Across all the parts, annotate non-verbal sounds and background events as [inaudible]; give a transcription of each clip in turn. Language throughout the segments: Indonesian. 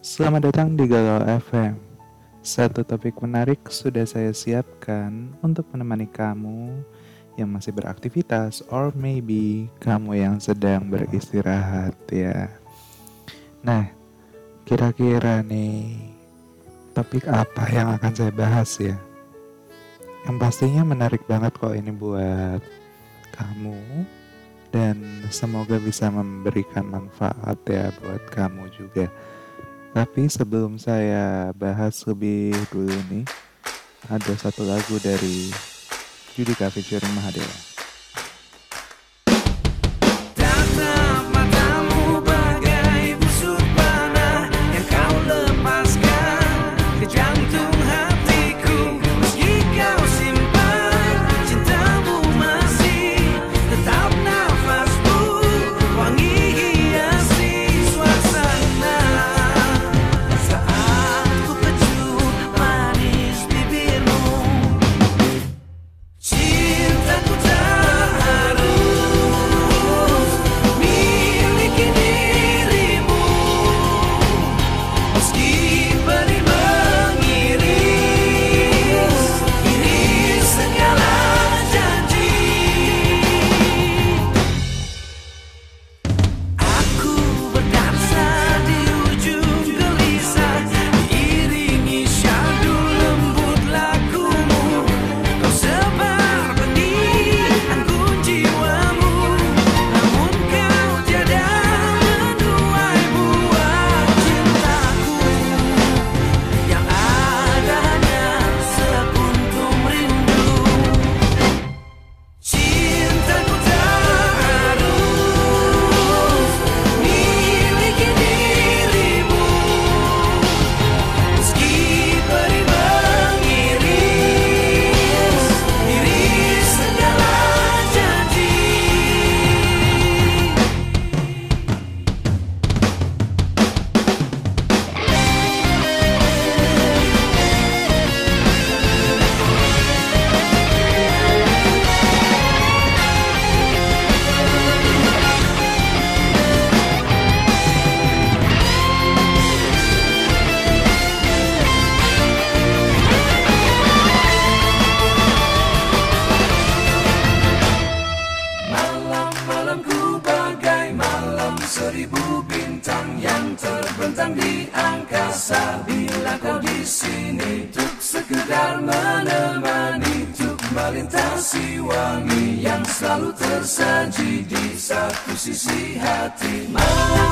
Selamat datang di Galau FM. Satu topik menarik sudah saya siapkan untuk menemani kamu yang masih beraktivitas or maybe kamu yang sedang beristirahat ya. Nah, kira-kira nih topik apa yang akan saya bahas ya? Yang pastinya menarik banget kok ini buat kamu dan semoga bisa memberikan manfaat ya buat kamu juga. Tapi sebelum saya bahas lebih dulu nih, ada satu lagu dari Judika featuring Mahadeva. Selalu tersaji di satu sisi hati. Malam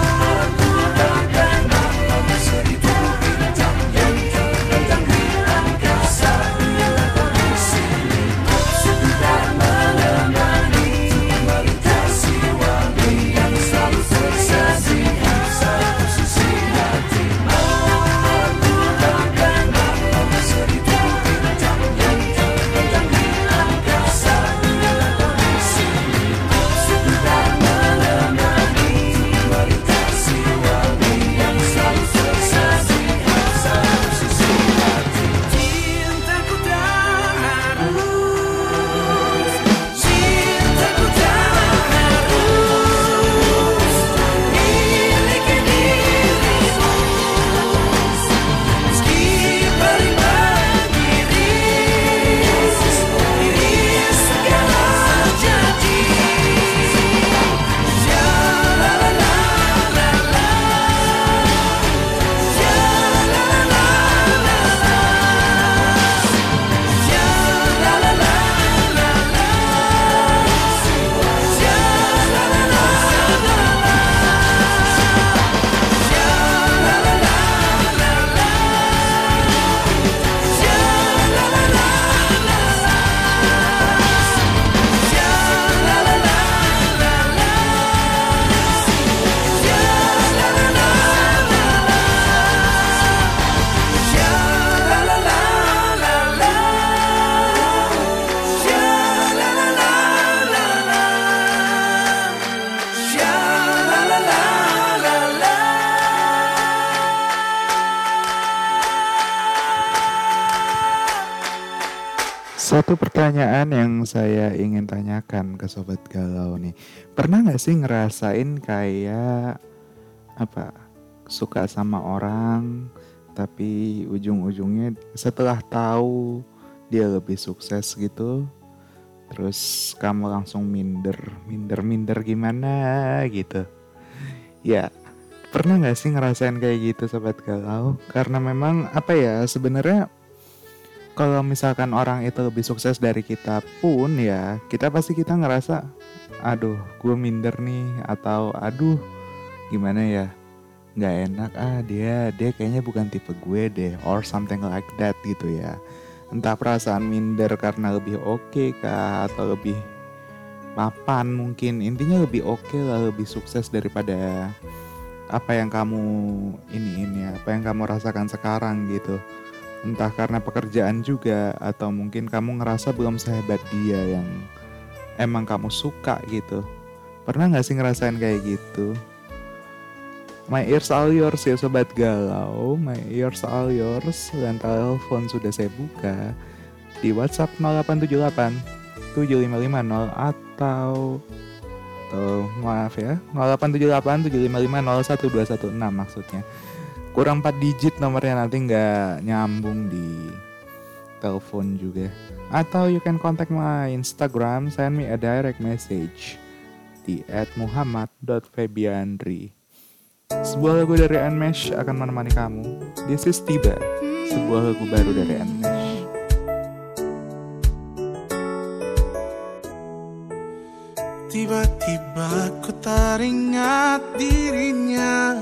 saya ingin tanyakan ke sobat galau nih, pernah nggak sih ngerasain kayak apa suka sama orang tapi ujung-ujungnya setelah tahu dia lebih sukses gitu terus kamu langsung minder minder minder gimana gitu? Ya pernah nggak sih ngerasain kayak gitu sobat galau? Karena memang apa ya sebenarnya kalau misalkan orang itu lebih sukses dari kita pun ya kita pasti kita ngerasa aduh gue minder nih atau aduh gimana ya nggak enak ah dia dia kayaknya bukan tipe gue deh or something like that gitu ya. Entah perasaan minder karena lebih oke kah atau lebih mapan mungkin. Intinya lebih oke lah lebih sukses daripada apa yang kamu ini ini apa yang kamu rasakan sekarang gitu entah karena pekerjaan juga atau mungkin kamu ngerasa belum sehebat dia yang emang kamu suka gitu. Pernah nggak sih ngerasain kayak gitu? My ears all yours ya sobat galau. My ears all yours. Dan telepon sudah saya buka Di whatsapp 0878 7550 Atau Atau maaf ya 0878 7550 1216 maksudnya kurang 4 digit nomornya nanti nggak nyambung di telepon juga. Atau you can contact my Instagram send me a direct message di @muhammad.febiandri sebuah lagu dari Nmesh akan menemani kamu. This is Tiba sebuah lagu baru dari Nmesh Tiba-tiba ku teringat dirinya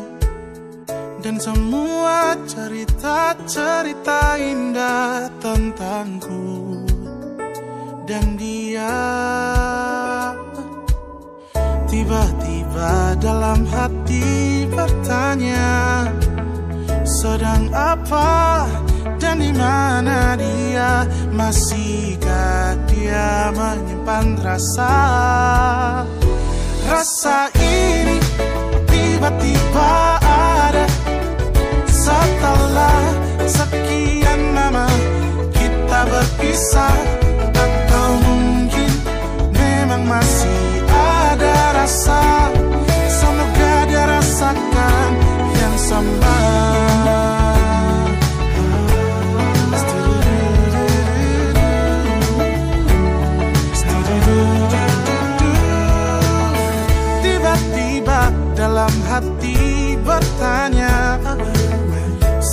Dan semua cerita-cerita indah tentangku. Dan dia Tiba-tiba dalam hati bertanya Sedang apa? Dan di mana dia? Masihkah dia menyimpan rasa? Rasa ini tiba-tiba Sekian lama kita berpisah. Atau mungkin memang masih ada rasa. Semoga dia rasakan yang sama. Tiba-tiba dalam hati bertanya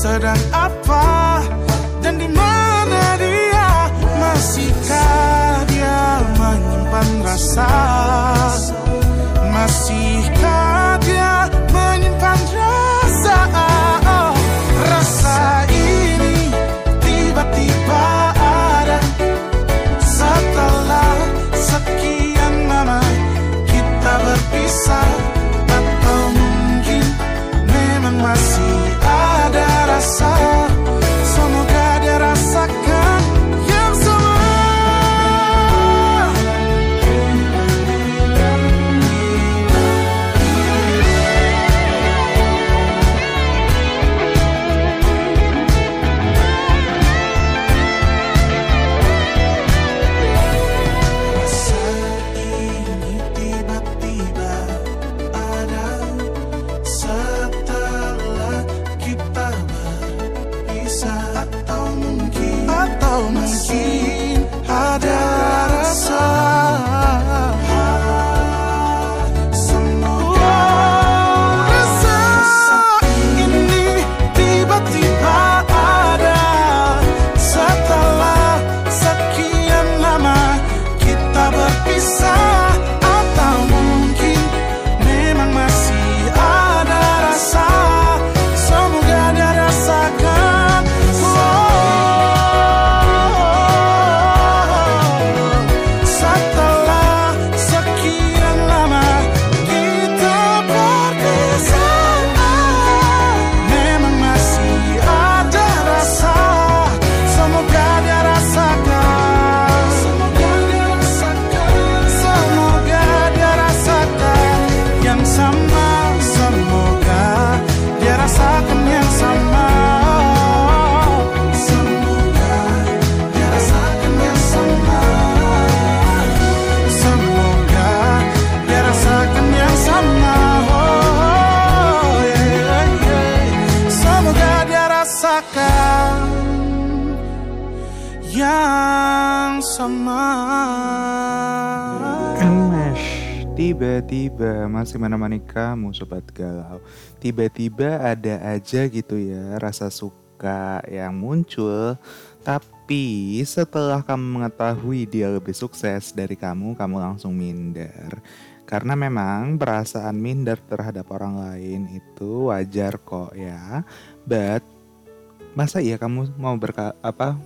Sedang apa dan di mana dia? Masihkah dia menyimpan rasa tiba-tiba masih menemani kamu sobat galau. Tiba-tiba ada aja gitu ya rasa suka yang muncul. Tapi setelah kamu mengetahui dia lebih sukses dari kamu, kamu langsung minder. Karena memang perasaan minder terhadap orang lain itu wajar kok ya. But masa iya kamu mau berka apa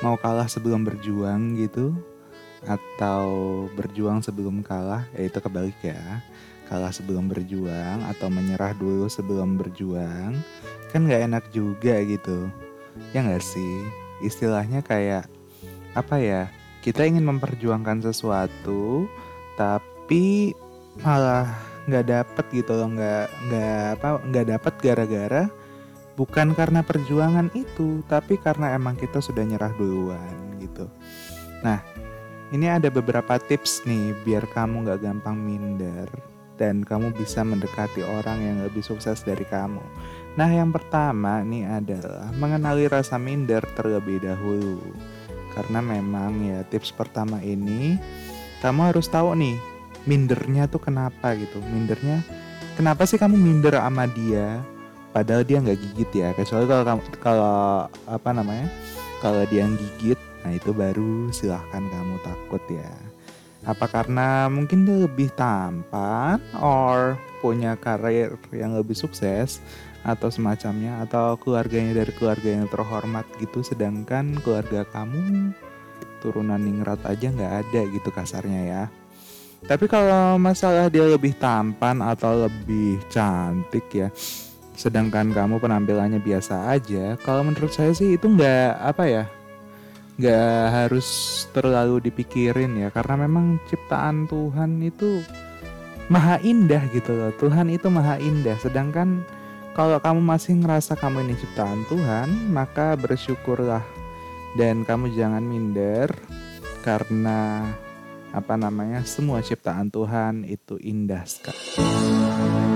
mau kalah sebelum berjuang gitu? Atau berjuang sebelum kalah, yaitu kebalik ya. Kalah sebelum berjuang atau menyerah dulu sebelum berjuang, kan nggak enak juga gitu. Ya nggak sih? Istilahnya kayak apa ya? Kita ingin memperjuangkan sesuatu, tapi malah nggak dapet gitu loh, nggak nggak apa nggak dapet gara-gara bukan karena perjuangan itu, tapi karena emang kita sudah nyerah duluan gitu. Nah, ini ada beberapa tips nih biar kamu gak gampang minder dan kamu bisa mendekati orang yang lebih sukses dari kamu. Nah yang pertama nih adalah mengenali rasa minder terlebih dahulu. Karena memang ya tips pertama ini kamu harus tahu nih mindernya tuh kenapa gitu. Mindernya kenapa sih kamu minder sama dia? Padahal dia nggak gigit ya. Kecuali kalau kalau apa namanya? Kalau dia yang gigit Nah itu baru silahkan kamu takut ya. Apa karena mungkin dia lebih tampan or punya karir yang lebih sukses atau semacamnya atau keluarganya dari keluarga yang terhormat gitu sedangkan keluarga kamu turunan ningrat aja nggak ada gitu kasarnya ya. Tapi kalau masalah dia lebih tampan atau lebih cantik ya, sedangkan kamu penampilannya biasa aja, kalau menurut saya sih itu nggak apa ya, nggak harus terlalu dipikirin ya karena memang ciptaan Tuhan itu maha indah gitu loh. Tuhan itu maha indah. Sedangkan kalau kamu masih ngerasa kamu ini ciptaan Tuhan maka bersyukurlah. Dan kamu jangan minder karena apa namanya semua ciptaan Tuhan itu indah sekali.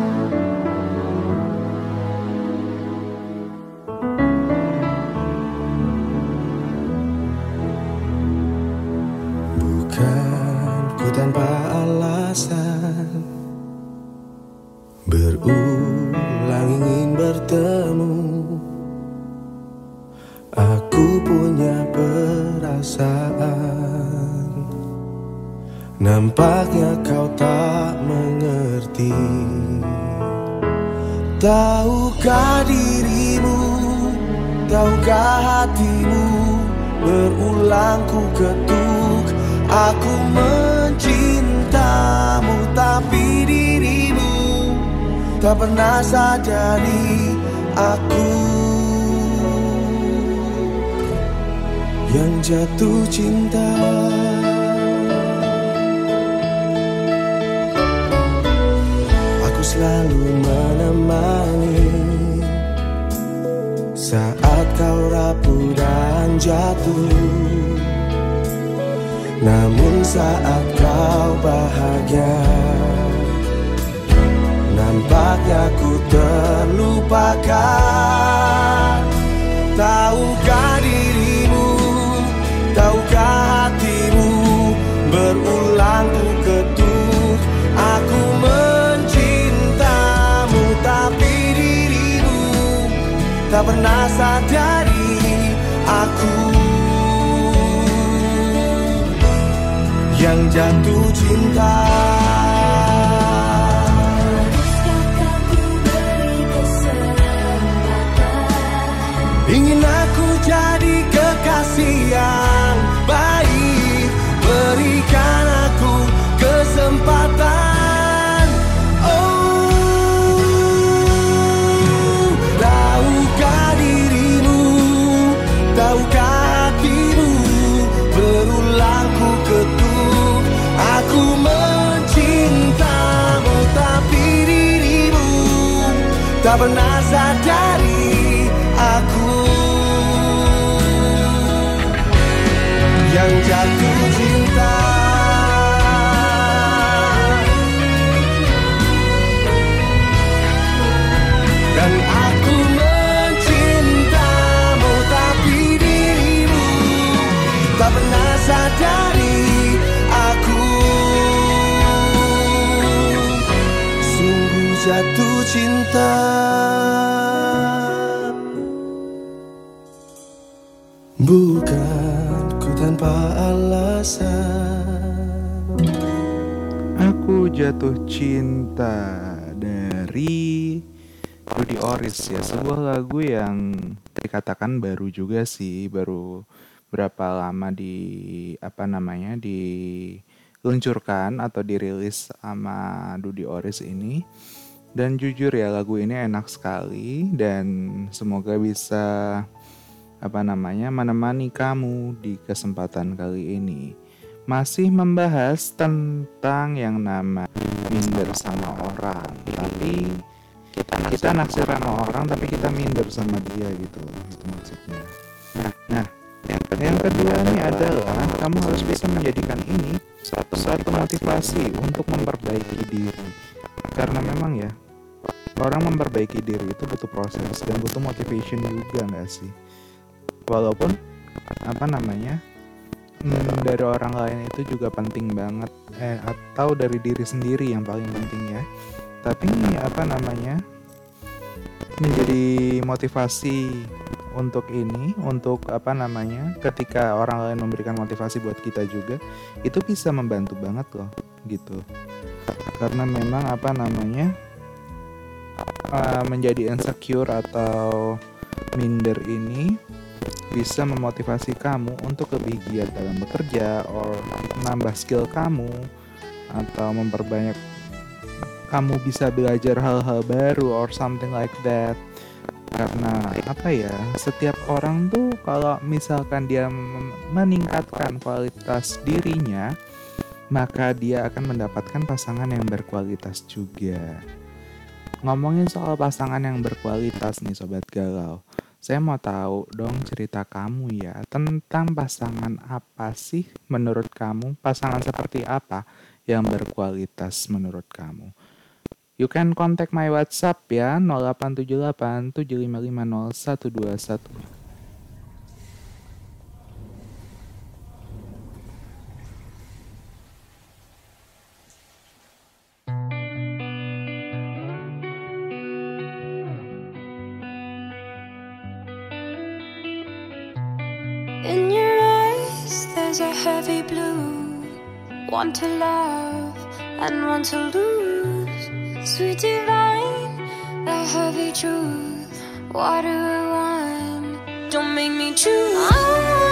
Tanpa alasan. Berulang ingin bertemu. Aku punya perasaan. Nampaknya kau tak mengerti. Tahukah dirimu Tahukah hatimu? Berulang ku ketuk Aku mencintamu Tapi dirimu Tak pernah sadari Aku. Yang jatuh cinta. Aku selalu menemani Saat kau rapuh dan jatuh Namun saat kau bahagia Nampaknya ku terlupakan. Tahukah dirimu Tahukah hatimu Berulang ku ketuk. Aku mencintamu Tapi dirimu Tak pernah sadari jatuh cinta. Ingin aku jadi kekasih Tak cinta. Bukan ku tanpa alasan. Aku jatuh cinta dari Rudy Oris ya sebuah lagu yang dikatakan baru juga sih baru berapa lama di apa namanya diluncurkan atau dirilis sama Rudy Oris ini dan jujur ya lagu ini enak sekali dan semoga bisa apa namanya menemani kamu di kesempatan kali ini. Masih membahas tentang yang nama minder sama orang tapi kita kita naksir sama orang tapi kita minder sama dia gitu itu maksudnya. Nah, nah yang kedua, yang kedua ini adalah kamu harus bisa menjadikan ini satu satu motivasi untuk memperbaiki diri. Karena memang ya orang memperbaiki diri itu butuh proses dan butuh motivation juga nggak sih? Walaupun apa namanya hmm, dari orang lain itu juga penting banget eh atau dari diri sendiri yang paling penting ya. Tapi apa namanya menjadi motivasi untuk ini untuk apa namanya ketika orang lain memberikan motivasi buat kita juga itu bisa membantu banget loh gitu. Karena memang apa namanya uh, menjadi insecure atau minder ini bisa memotivasi kamu untuk lebih giat dalam bekerja or menambah skill kamu atau memperbanyak kamu bisa belajar hal-hal baru or something like that. Karena apa ya setiap orang tuh kalau misalkan dia meningkatkan kualitas dirinya maka dia akan mendapatkan pasangan yang berkualitas juga ngomongin soal pasangan yang berkualitas nih sobat galau. Saya mau tahu dong cerita kamu ya tentang pasangan apa sih menurut kamu? Pasangan seperti apa yang berkualitas menurut kamu? You can contact my WhatsApp ya 0878 121. In your eyes, there's a heavy blue. One to love and one to lose. Sweet divine, the heavy truth. What do I want? Don't make me choose. I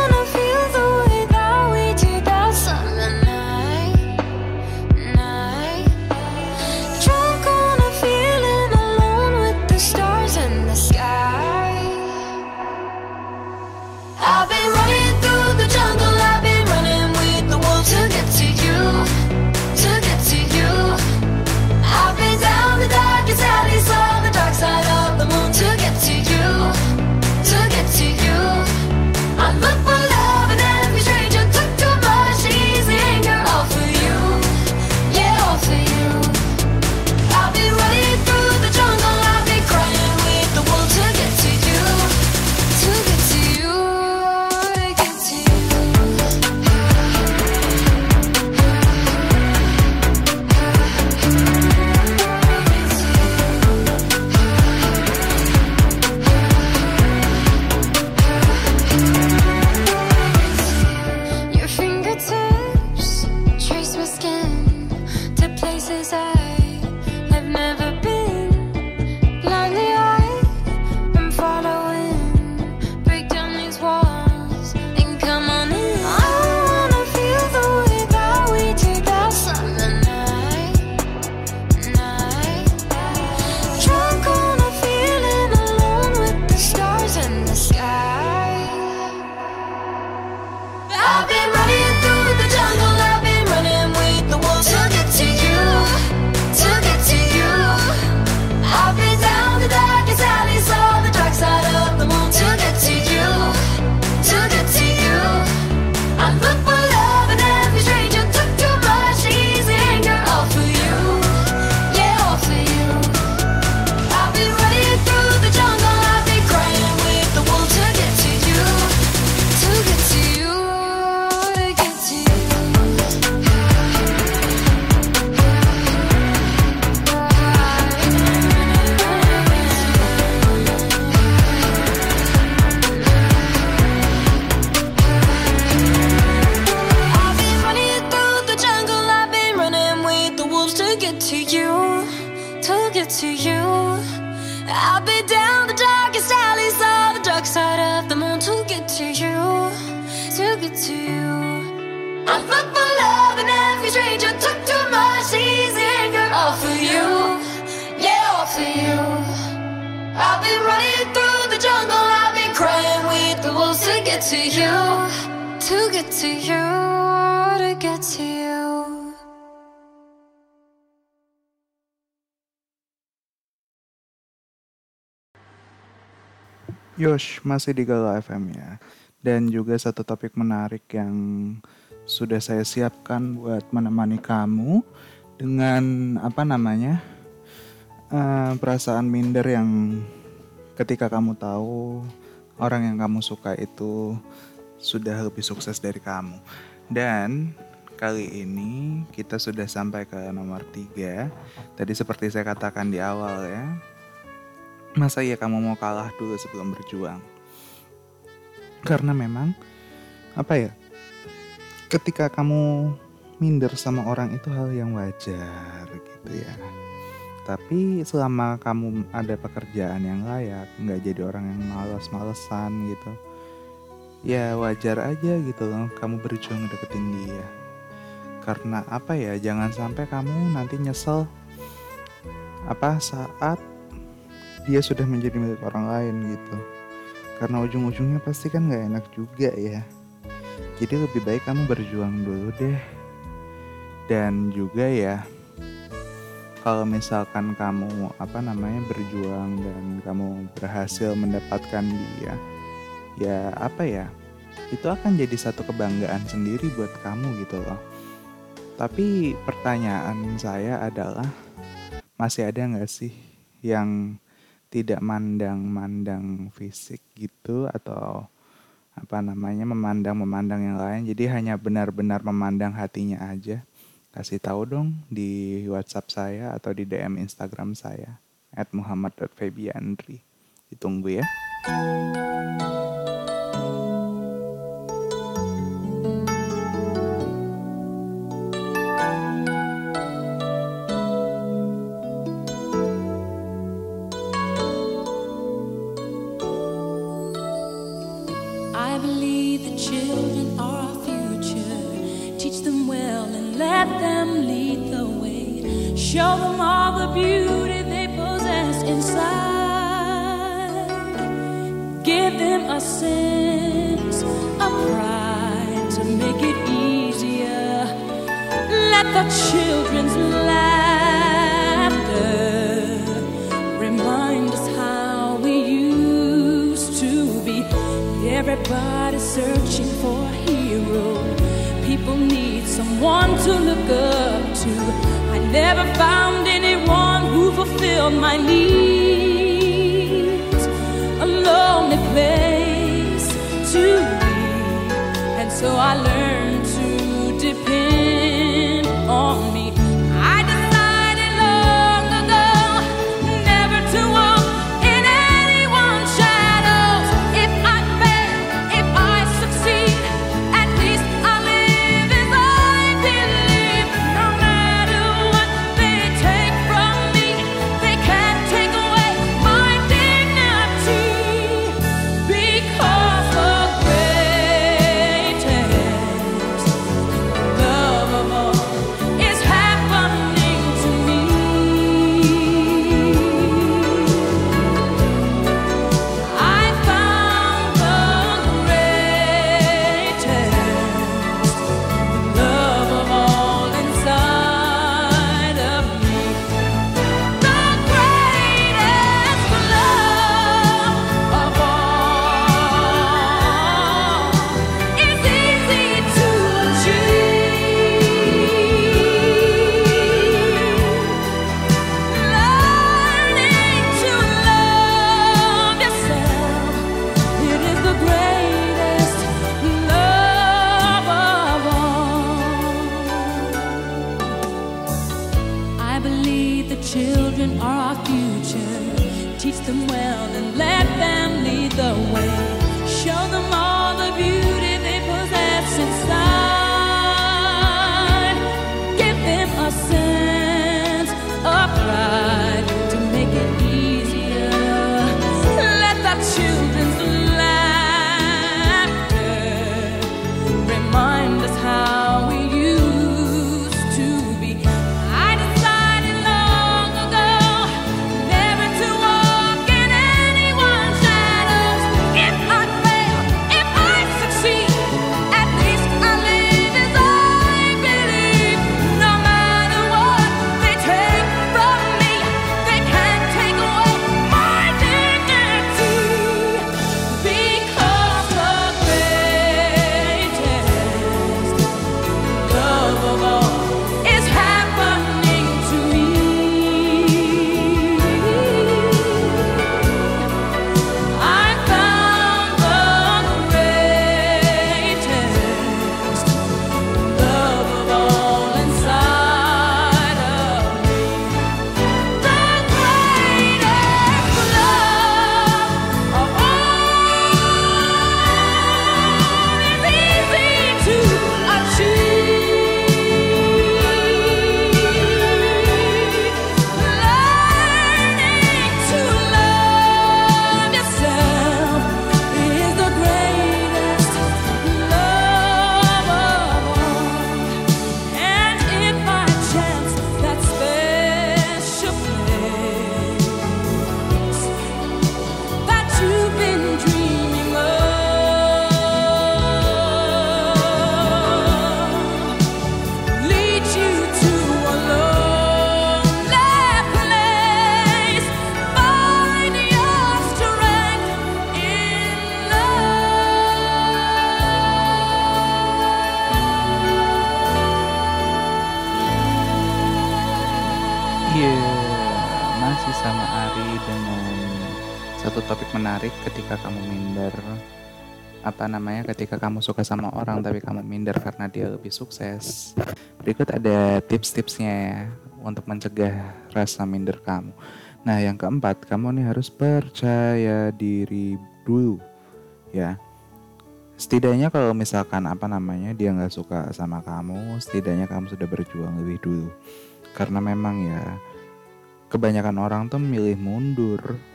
to get to you, to get to you, to get to you. Yosh, masih di Galau FM ya. Dan juga satu topik menarik yang sudah saya siapkan buat menemani kamu dengan apa namanya eh, perasaan minder yang ketika kamu tahu orang yang kamu suka itu sudah lebih sukses dari kamu. Dan kali ini kita sudah sampai ke nomor tiga. Tadi seperti saya katakan di awal ya, masa iya kamu mau kalah dulu sebelum berjuang? Karena memang apa ya? Ketika kamu minder sama orang itu hal yang wajar gitu ya. Tapi selama kamu ada pekerjaan yang layak, nggak jadi orang yang malas-malesan gitu, ya wajar aja gitu loh kamu berjuang deketin dia. Karena apa ya? Jangan sampai kamu nanti nyesel apa saat dia sudah menjadi milik orang lain gitu karena ujung-ujungnya pasti kan nggak enak juga ya jadi lebih baik kamu berjuang dulu deh dan juga ya kalau misalkan kamu apa namanya berjuang dan kamu berhasil mendapatkan dia ya apa ya itu akan jadi satu kebanggaan sendiri buat kamu gitu loh. Tapi pertanyaan saya adalah masih ada nggak sih yang tidak mandang-mandang fisik gitu atau apa namanya memandang-memandang yang lain? Jadi hanya benar-benar memandang hatinya aja kasih tahu dong di WhatsApp saya atau di DM Instagram saya muhammad.febiandri ditunggu ya Show them all the beauty they possess inside. Give them a sense of pride to make it easier. Let the children's laughter remind us how we used to be. Everybody searching for a hero. People need someone to look up to. Never found anyone who fulfilled my needs. A lonely place to be. And so I learned to depend on menarik ketika kamu minder apa namanya ketika kamu suka sama orang tapi kamu minder karena dia lebih sukses. Berikut ada tips-tipsnya ya untuk mencegah rasa minder kamu. Nah, yang keempat, kamu nih harus percaya diri dulu ya. Setidaknya kalau misalkan apa namanya dia nggak suka sama kamu, setidaknya kamu sudah berjuang lebih dulu. Karena memang ya kebanyakan orang tuh milih mundur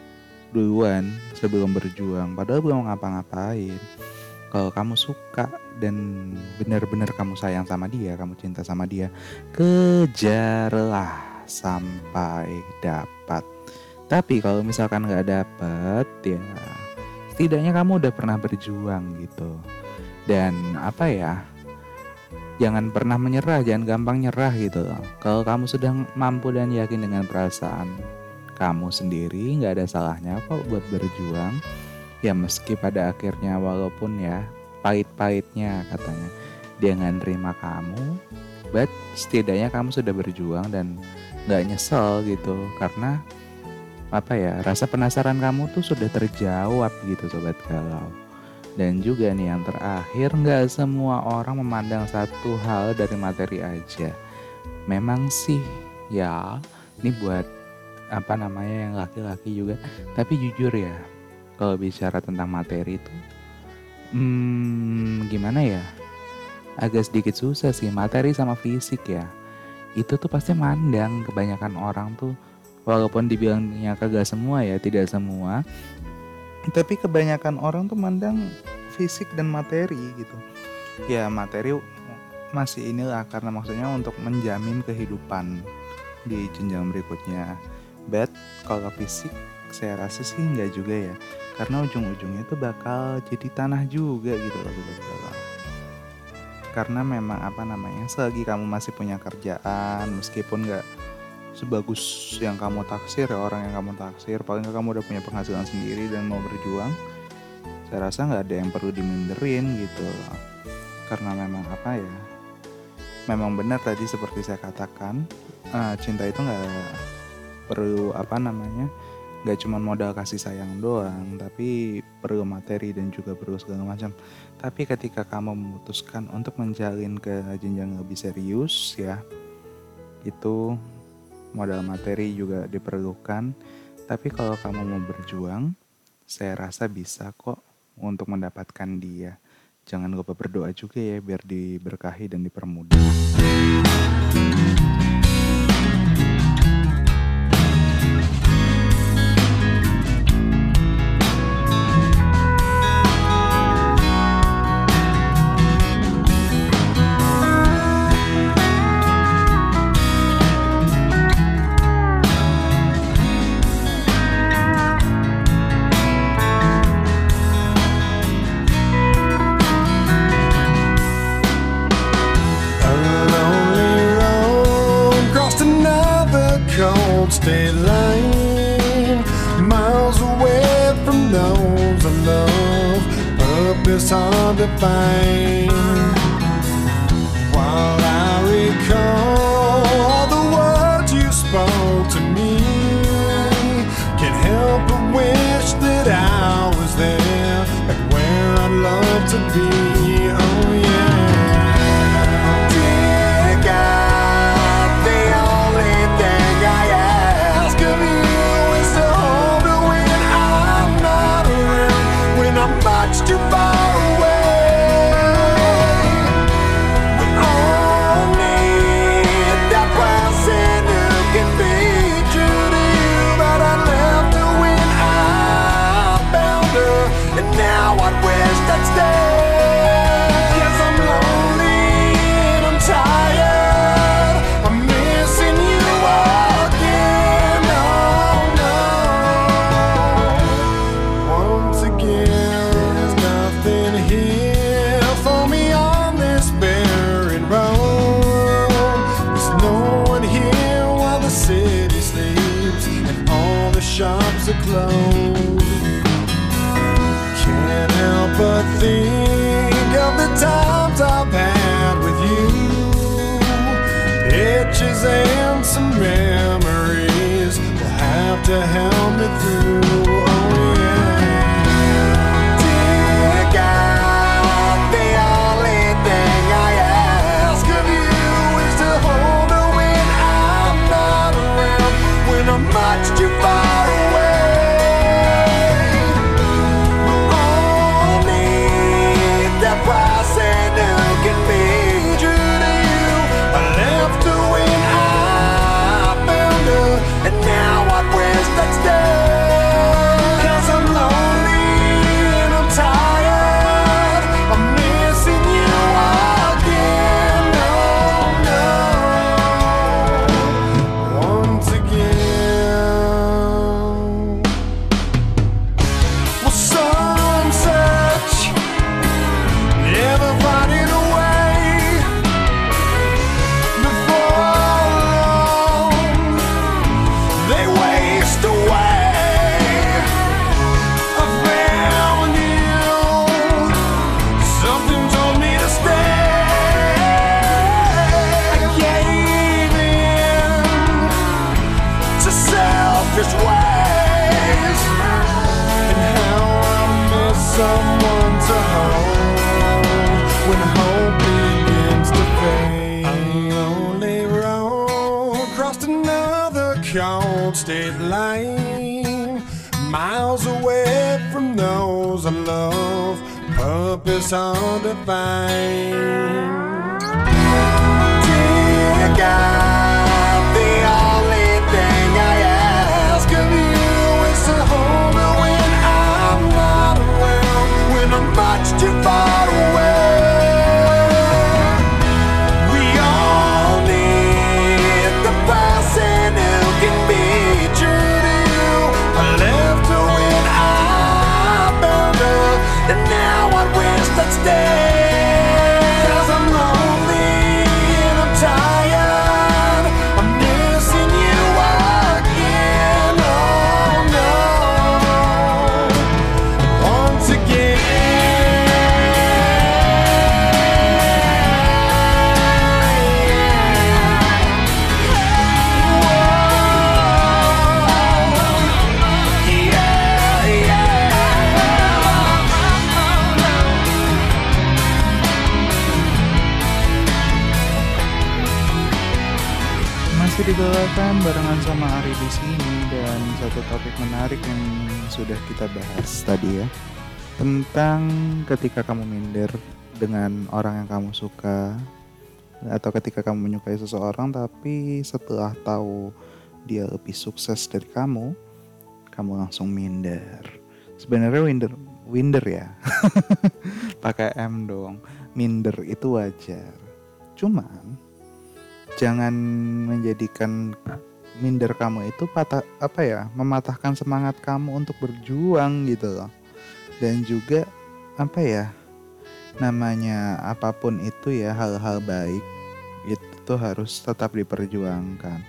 duluan sebelum berjuang. Padahal belum ngapa-ngapain. Kalau kamu suka dan benar-benar kamu sayang sama dia kamu cinta sama dia kejarlah sampai dapat. Tapi kalau misalkan nggak dapet ya setidaknya kamu udah pernah berjuang gitu. Dan apa ya jangan pernah menyerah jangan gampang nyerah gitu loh. Kalau kamu sudah mampu dan yakin dengan perasaan kamu sendiri nggak ada salahnya kok buat berjuang. Ya meski pada akhirnya walaupun ya pahit-pahitnya katanya dia nggak nerima kamu but setidaknya kamu sudah berjuang dan nggak nyesel gitu. Karena apa ya rasa penasaran kamu tuh sudah terjawab gitu sobat galau. Dan juga nih yang terakhir nggak semua orang memandang satu hal dari materi aja. Memang sih ya ini buat apa namanya yang laki-laki juga. Tapi jujur ya kalau bicara tentang materi itu hmm, gimana ya agak sedikit susah sih. Materi sama fisik ya itu tuh pasti mandang kebanyakan orang tuh. Walaupun dibilangnya kagak semua ya tidak semua tapi kebanyakan orang tuh mandang fisik dan materi gitu. Ya materi masih inilah karena maksudnya untuk menjamin kehidupan di jenjang berikutnya but kalau fisik saya rasa sih nggak juga ya. Karena ujung-ujungnya tuh bakal jadi tanah juga gitu loh galau karena memang apa namanya selagi kamu masih punya kerjaan meskipun nggak sebagus yang kamu taksir ya orang yang kamu taksir paling kamu udah punya penghasilan sendiri dan mau berjuang saya rasa nggak ada yang perlu diminderin gitu loh. Karena memang apa ya memang benar tadi seperti saya katakan eh, cinta itu nggak perlu apa namanya nggak cuma modal kasih sayang doang tapi perlu materi dan juga perlu segala macam. Tapi ketika kamu memutuskan untuk menjalin ke jenjang lebih serius ya itu modal materi juga diperlukan. Tapi kalau kamu mau berjuang saya rasa bisa kok untuk mendapatkan dia. Jangan lupa berdoa juga ya biar diberkahi dan dipermudah purpose hard. While I recall all the words you spoke to me, can't help but wish that I was there, like where I'd love to be. Pictures and some memories will have to help me through. Selfish ways and how I miss someone to hold when hope begins to fade. I only rode crossed another cold state line, miles away from those I love. Purpose find. Dear God, day. Digelakan barengan sama Ari di sini dan satu topik menarik yang sudah kita bahas tadi ya tentang ketika kamu minder dengan orang yang kamu suka atau ketika kamu menyukai seseorang tapi setelah tahu dia lebih sukses dari kamu, kamu langsung minder. Sebenarnya minder, minder ya, [laughs] pakai M dong. Minder itu wajar. Cuman jangan menjadikan minder kamu itu patah apa ya mematahkan semangat kamu untuk berjuang gitu loh. Dan juga apa ya namanya apa pun itu ya hal-hal baik itu harus tetap diperjuangkan.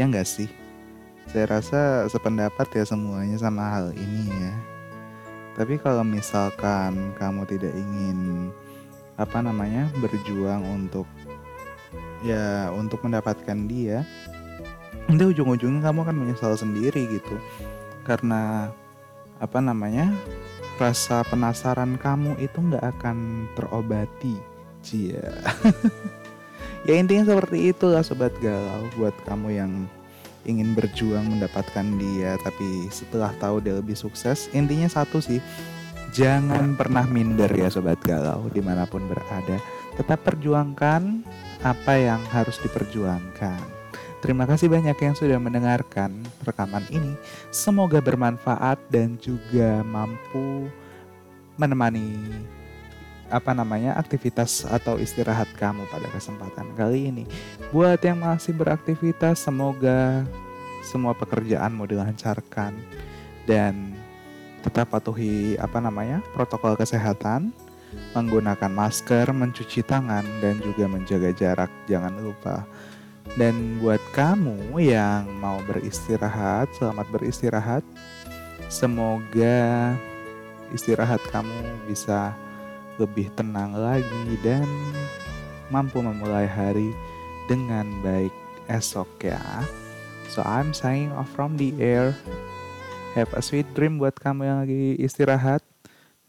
Ya enggak sih? Saya rasa sependapat ya semuanya sama hal ini ya. Tapi kalau misalkan kamu tidak ingin apa namanya berjuang untuk ya untuk mendapatkan dia nanti ujung-ujungnya kamu akan menyesal sendiri gitu. Karena apa namanya rasa penasaran kamu itu nggak akan terobati cia. [laughs] Ya intinya seperti itulah sobat galau buat kamu yang ingin berjuang mendapatkan dia tapi setelah tahu dia lebih sukses intinya satu sih jangan pernah minder ya sobat galau di mana pun berada tetap perjuangkan apa yang harus diperjuangkan. Terima kasih banyak yang sudah mendengarkan rekaman ini. Semoga bermanfaat dan juga mampu menemani apa namanya aktivitas atau istirahat kamu pada kesempatan kali ini. Buat yang masih beraktivitas, semoga semua pekerjaanmu dilancarkan dan tetap patuhi apa namanya protokol kesehatan menggunakan masker, mencuci tangan, dan juga menjaga jarak. Jangan lupa. Dan buat kamu yang mau beristirahat, selamat beristirahat. Semoga istirahat kamu bisa lebih tenang lagi dan mampu memulai hari dengan baik esok ya. So I'm signing off from the air. Have a sweet dream buat kamu yang lagi istirahat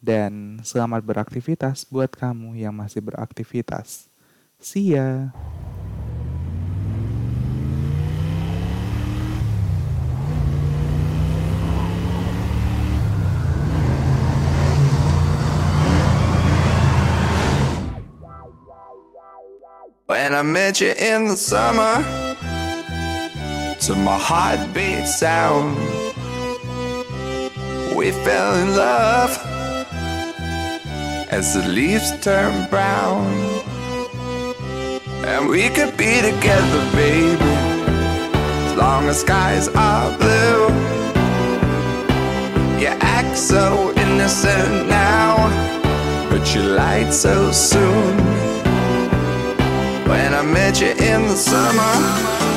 dan selamat beraktivitas buat kamu yang masih beraktivitas. See ya. When I met you in the summer, to my heartbeat sound, we fell in love as the leaves turn brown. And we could be together, baby, as long as skies are blue. You act so innocent now, but you lied so soon. When I met you in the summer